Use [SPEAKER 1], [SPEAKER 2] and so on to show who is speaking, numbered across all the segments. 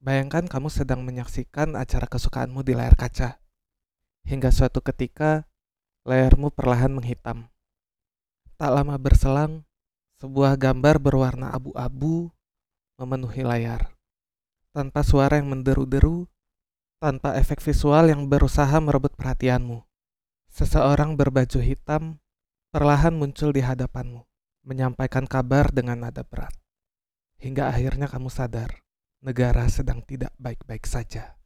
[SPEAKER 1] Bayangkan kamu sedang menyaksikan acara kesukaanmu di layar kaca. Hingga suatu ketika, layarmu perlahan menghitam. Tak lama berselang, sebuah gambar berwarna abu-abu memenuhi layar. Tanpa suara yang menderu-deru, tanpa efek visual yang berusaha merebut perhatianmu. Seseorang berbaju hitam perlahan muncul di hadapanmu, menyampaikan kabar dengan nada berat. Hingga akhirnya kamu sadar negara sedang tidak baik-baik saja.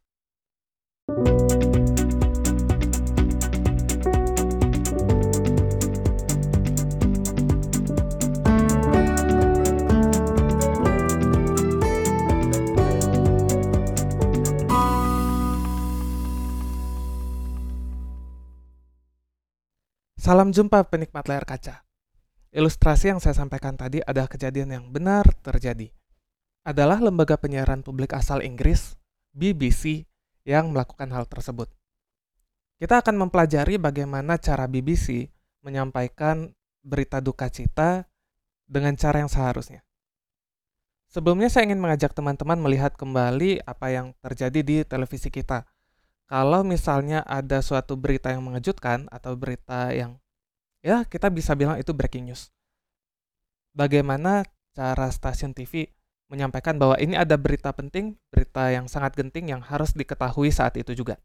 [SPEAKER 1] Salam jumpa penikmat layar kaca. Ilustrasi yang saya sampaikan tadi adalah kejadian yang benar terjadi adalah lembaga penyiaran publik asal Inggris, BBC, yang melakukan hal tersebut. Kita akan mempelajari bagaimana cara BBC menyampaikan berita duka cita dengan cara yang seharusnya. Sebelumnya saya ingin mengajak teman-teman melihat kembali apa yang terjadi di televisi kita. Kalau misalnya ada suatu berita yang mengejutkan atau berita yang ya kita bisa bilang itu breaking news. Bagaimana cara stasiun TV menyampaikan bahwa ini ada berita penting, berita yang sangat genting yang harus diketahui saat itu juga.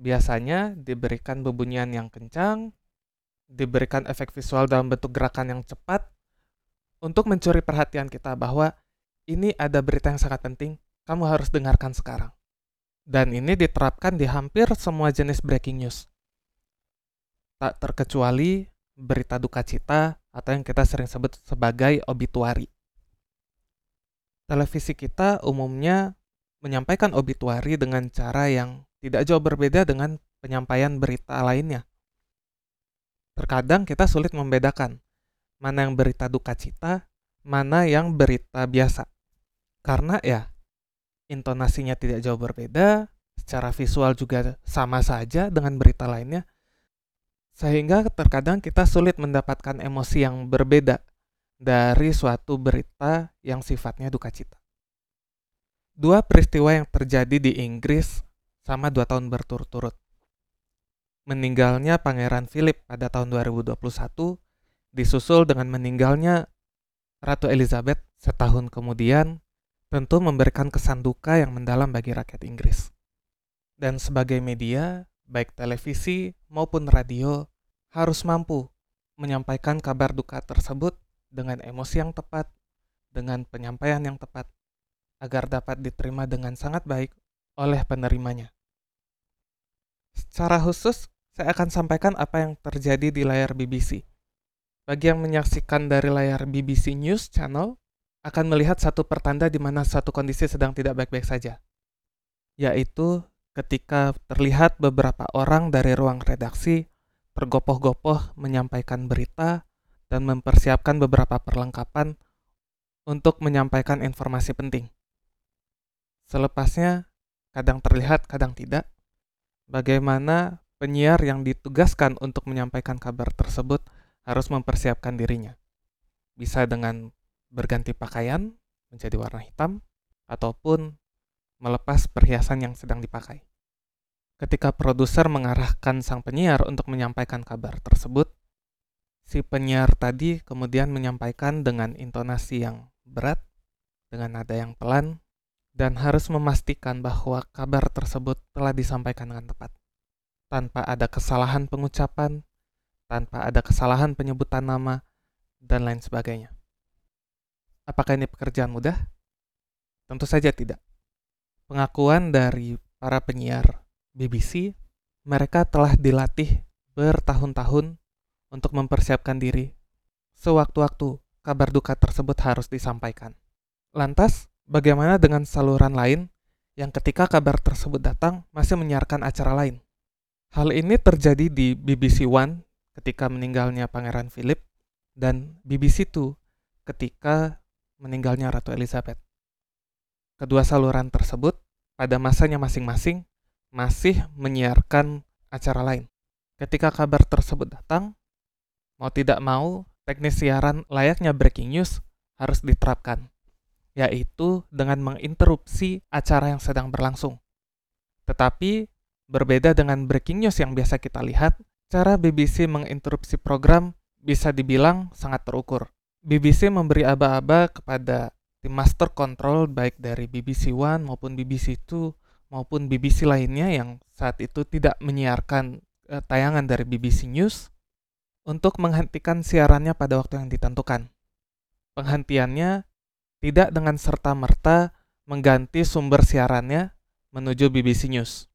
[SPEAKER 1] Biasanya diberikan bebunyian yang kencang, diberikan efek visual dalam bentuk gerakan yang cepat untuk mencuri perhatian kita bahwa ini ada berita yang sangat penting, kamu harus dengarkan sekarang. Dan ini diterapkan di hampir semua jenis breaking news. Tak terkecuali berita duka cita atau yang kita sering sebut sebagai obituari televisi kita umumnya menyampaikan obituari dengan cara yang tidak jauh berbeda dengan penyampaian berita lainnya. Terkadang kita sulit membedakan mana yang berita duka cita, mana yang berita biasa. Karena ya, intonasinya tidak jauh berbeda, secara visual juga sama saja dengan berita lainnya, sehingga terkadang kita sulit mendapatkan emosi yang berbeda dari suatu berita yang sifatnya duka cita. Dua peristiwa yang terjadi di Inggris sama dua tahun berturut-turut. Meninggalnya Pangeran Philip pada tahun 2021 disusul dengan meninggalnya Ratu Elizabeth setahun kemudian tentu memberikan kesan duka yang mendalam bagi rakyat Inggris. Dan sebagai media, baik televisi maupun radio, harus mampu menyampaikan kabar duka tersebut dengan emosi yang tepat, dengan penyampaian yang tepat, agar dapat diterima dengan sangat baik oleh penerimanya. Secara khusus, saya akan sampaikan apa yang terjadi di layar BBC. Bagi yang menyaksikan dari layar BBC News Channel, akan melihat satu pertanda di mana suatu kondisi sedang tidak baik-baik saja, yaitu ketika terlihat beberapa orang dari ruang redaksi tergopoh-gopoh menyampaikan berita dan mempersiapkan beberapa perlengkapan untuk menyampaikan informasi penting. Selepasnya, kadang terlihat, kadang tidak, bagaimana penyiar yang ditugaskan untuk menyampaikan kabar tersebut harus mempersiapkan dirinya. Bisa dengan berganti pakaian menjadi warna hitam, ataupun melepas perhiasan yang sedang dipakai. Ketika produser mengarahkan sang penyiar untuk menyampaikan kabar tersebut, si penyiar tadi kemudian menyampaikan dengan intonasi yang berat, dengan nada yang pelan, dan harus memastikan bahwa kabar tersebut telah disampaikan dengan tepat. Tanpa ada kesalahan pengucapan, tanpa ada kesalahan penyebutan nama, dan lain sebagainya. Apakah ini pekerjaan mudah? Tentu saja tidak. Pengakuan dari para penyiar BBC, mereka telah dilatih bertahun-tahun untuk mempersiapkan diri. Sewaktu-waktu kabar duka tersebut harus disampaikan. Lantas, bagaimana dengan saluran lain yang ketika kabar tersebut datang masih menyiarkan acara lain? Hal ini terjadi di BBC One ketika meninggalnya Pangeran Philip dan BBC Two ketika meninggalnya Ratu Elizabeth. Kedua saluran tersebut pada masanya masing-masing masih menyiarkan acara lain. Ketika kabar tersebut datang, Mau tidak mau, teknis siaran layaknya breaking news harus diterapkan. yaitu dengan menginterupsi acara yang sedang berlangsung. Tetapi, berbeda dengan breaking news yang biasa kita lihat, cara BBC menginterupsi program bisa dibilang sangat terukur. BBC memberi aba-aba kepada tim master control baik dari BBC One maupun BBC Two maupun BBC lainnya yang saat itu tidak menyiarkan eh, tayangan dari BBC News untuk menghentikan siarannya pada waktu yang ditentukan. Penghentiannya tidak dengan serta-merta mengganti sumber siarannya menuju BBC News,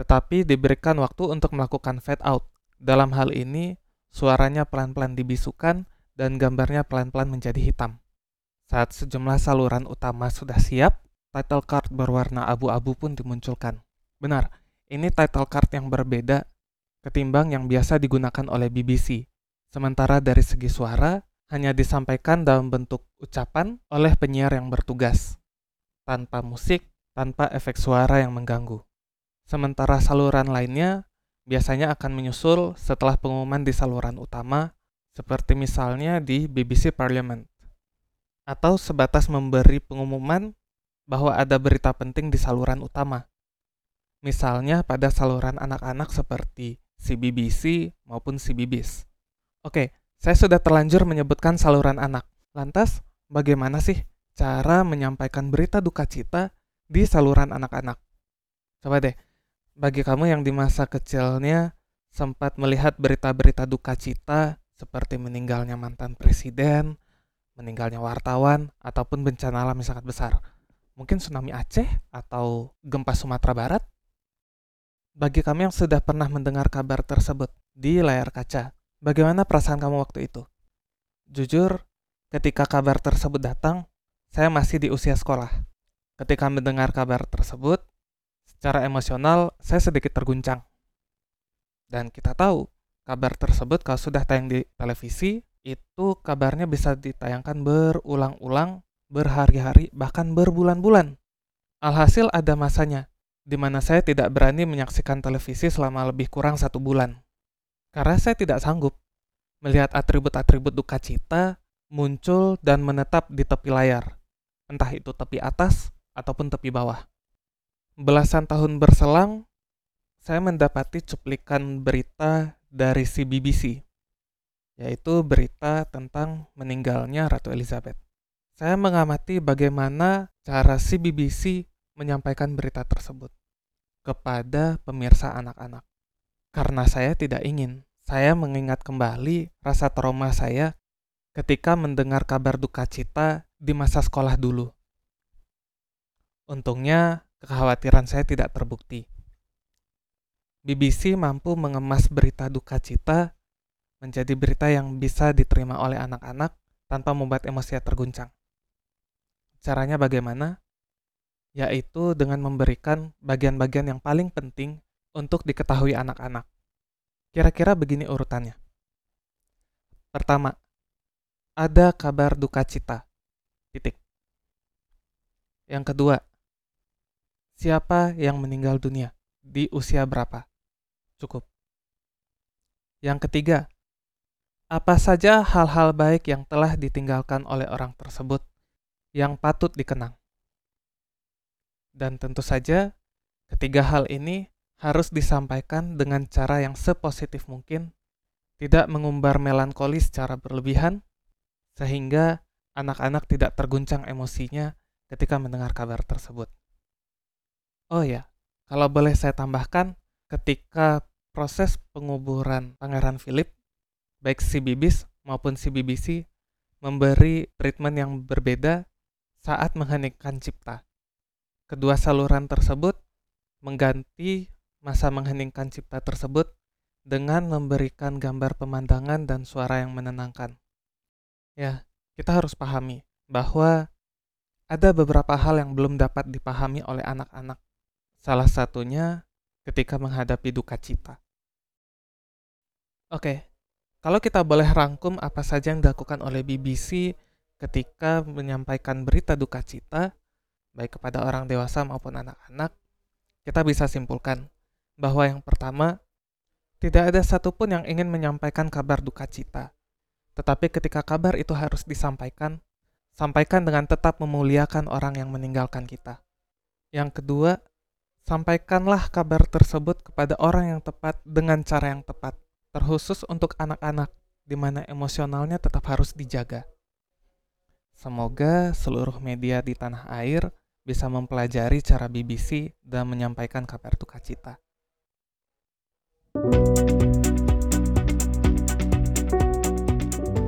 [SPEAKER 1] tetapi diberikan waktu untuk melakukan fade out. Dalam hal ini, suaranya pelan-pelan dibisukan dan gambarnya pelan-pelan menjadi hitam. Saat sejumlah saluran utama sudah siap, title card berwarna abu-abu pun dimunculkan. Benar, ini title card yang berbeda ketimbang yang biasa digunakan oleh BBC. Sementara dari segi suara, hanya disampaikan dalam bentuk ucapan oleh penyiar yang bertugas, tanpa musik, tanpa efek suara yang mengganggu. Sementara saluran lainnya biasanya akan menyusul setelah pengumuman di saluran utama, seperti misalnya di BBC Parliament, atau sebatas memberi pengumuman bahwa ada berita penting di saluran utama. Misalnya pada saluran anak-anak seperti CBBC maupun CBBS. Oke, saya sudah terlanjur menyebutkan saluran anak. Lantas, bagaimana sih cara menyampaikan berita duka cita di saluran anak-anak? Coba deh, bagi kamu yang di masa kecilnya sempat melihat berita-berita duka cita seperti meninggalnya mantan presiden, meninggalnya wartawan, ataupun bencana alam yang sangat besar. Mungkin tsunami Aceh atau gempa Sumatera Barat? Bagi kami yang sudah pernah mendengar kabar tersebut di layar kaca, Bagaimana perasaan kamu waktu itu? Jujur, ketika kabar tersebut datang, saya masih di usia sekolah. Ketika mendengar kabar tersebut, secara emosional saya sedikit terguncang. Dan kita tahu, kabar tersebut kalau sudah tayang di televisi, itu kabarnya bisa ditayangkan berulang-ulang, berhari-hari, bahkan berbulan-bulan. Alhasil ada masanya, di mana saya tidak berani menyaksikan televisi selama lebih kurang satu bulan. Karena saya tidak sanggup melihat atribut-atribut duka cita muncul dan menetap di tepi layar, entah itu tepi atas ataupun tepi bawah. Belasan tahun berselang, saya mendapati cuplikan berita dari CBBC, yaitu berita tentang meninggalnya Ratu Elizabeth. Saya mengamati bagaimana cara CBBC menyampaikan berita tersebut kepada pemirsa anak-anak karena saya tidak ingin. Saya mengingat kembali rasa trauma saya ketika mendengar kabar duka cita di masa sekolah dulu. Untungnya, kekhawatiran saya tidak terbukti. BBC mampu mengemas berita duka cita menjadi berita yang bisa diterima oleh anak-anak tanpa membuat emosi terguncang. Caranya bagaimana? Yaitu dengan memberikan bagian-bagian yang paling penting untuk diketahui anak-anak. Kira-kira begini urutannya. Pertama, ada kabar duka cita. Titik. Yang kedua, siapa yang meninggal dunia? Di usia berapa? Cukup. Yang ketiga, apa saja hal-hal baik yang telah ditinggalkan oleh orang tersebut yang patut dikenang? Dan tentu saja, ketiga hal ini harus disampaikan dengan cara yang sepositif mungkin, tidak mengumbar melankoli secara berlebihan, sehingga anak-anak tidak terguncang emosinya ketika mendengar kabar tersebut. Oh ya, kalau boleh saya tambahkan, ketika proses penguburan Pangeran Philip, baik si Bibis maupun si BBC memberi treatment yang berbeda saat mengheningkan cipta. Kedua saluran tersebut mengganti masa mengheningkan cipta tersebut dengan memberikan gambar pemandangan dan suara yang menenangkan. Ya, kita harus pahami bahwa ada beberapa hal yang belum dapat dipahami oleh anak-anak. Salah satunya ketika menghadapi duka cita. Oke, kalau kita boleh rangkum apa saja yang dilakukan oleh BBC ketika menyampaikan berita duka cita, baik kepada orang dewasa maupun anak-anak, kita bisa simpulkan bahwa yang pertama, tidak ada satupun yang ingin menyampaikan kabar duka cita. Tetapi ketika kabar itu harus disampaikan, sampaikan dengan tetap memuliakan orang yang meninggalkan kita. Yang kedua, sampaikanlah kabar tersebut kepada orang yang tepat dengan cara yang tepat, terkhusus untuk anak-anak, di mana emosionalnya tetap harus dijaga. Semoga seluruh media di tanah air bisa mempelajari cara BBC dan menyampaikan kabar duka cita.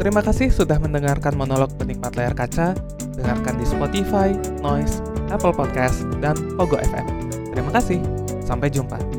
[SPEAKER 1] Terima kasih sudah mendengarkan monolog penikmat layar kaca. Dengarkan di Spotify, Noise, Apple Podcast, dan Pogo FM. Terima kasih. Sampai jumpa.